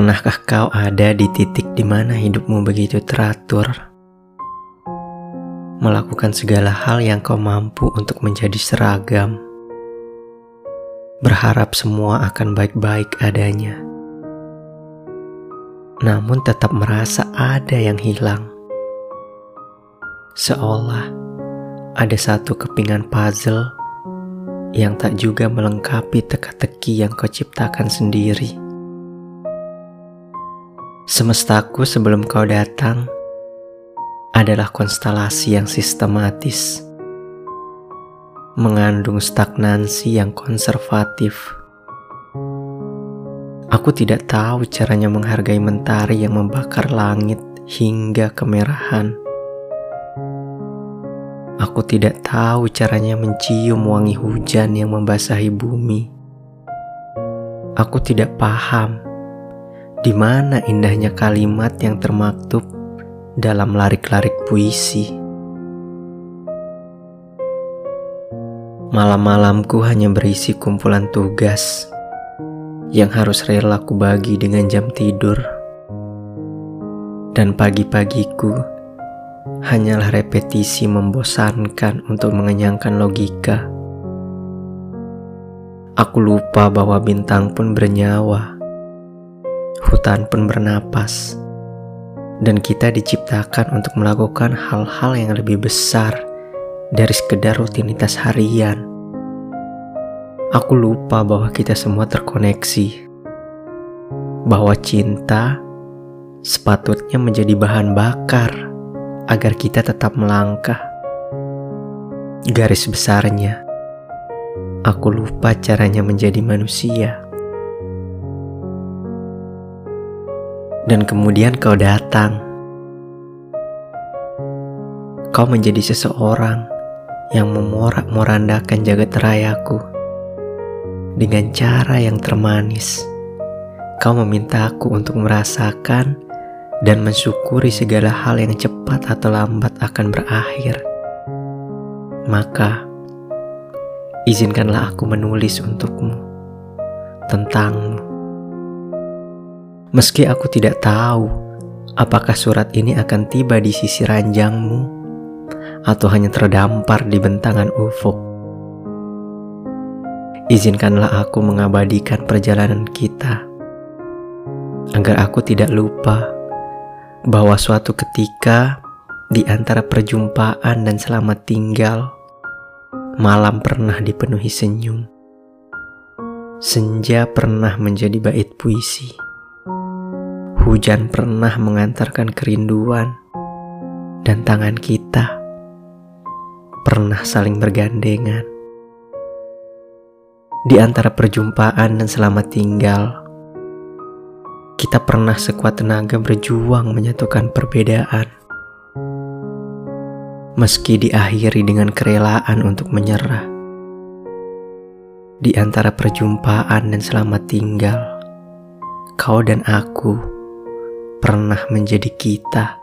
Pernahkah kau ada di titik di mana hidupmu begitu teratur? Melakukan segala hal yang kau mampu untuk menjadi seragam. Berharap semua akan baik-baik adanya. Namun tetap merasa ada yang hilang. Seolah ada satu kepingan puzzle yang tak juga melengkapi teka-teki yang kau ciptakan sendiri. Semestaku sebelum kau datang adalah konstelasi yang sistematis, mengandung stagnansi yang konservatif. Aku tidak tahu caranya menghargai mentari yang membakar langit hingga kemerahan. Aku tidak tahu caranya mencium wangi hujan yang membasahi bumi. Aku tidak paham di mana indahnya kalimat yang termaktub dalam larik-larik puisi. Malam-malamku hanya berisi kumpulan tugas yang harus rela ku bagi dengan jam tidur. Dan pagi-pagiku hanyalah repetisi membosankan untuk mengenyangkan logika. Aku lupa bahwa bintang pun bernyawa hutan pun bernapas. Dan kita diciptakan untuk melakukan hal-hal yang lebih besar dari sekedar rutinitas harian. Aku lupa bahwa kita semua terkoneksi. Bahwa cinta sepatutnya menjadi bahan bakar agar kita tetap melangkah. Garis besarnya, aku lupa caranya menjadi manusia. Dan kemudian kau datang. Kau menjadi seseorang yang memorak-morandakan jagat rayaku dengan cara yang termanis. Kau memintaku untuk merasakan dan mensyukuri segala hal yang cepat atau lambat akan berakhir. Maka, izinkanlah aku menulis untukmu tentangmu. Meski aku tidak tahu apakah surat ini akan tiba di sisi ranjangmu atau hanya terdampar di bentangan ufuk. Izinkanlah aku mengabadikan perjalanan kita agar aku tidak lupa bahwa suatu ketika di antara perjumpaan dan selamat tinggal, malam pernah dipenuhi senyum. Senja pernah menjadi bait puisi. Hujan pernah mengantarkan kerinduan, dan tangan kita pernah saling bergandengan. Di antara perjumpaan dan selamat tinggal, kita pernah sekuat tenaga berjuang menyatukan perbedaan. Meski diakhiri dengan kerelaan untuk menyerah, di antara perjumpaan dan selamat tinggal, kau dan aku pernah menjadi kita.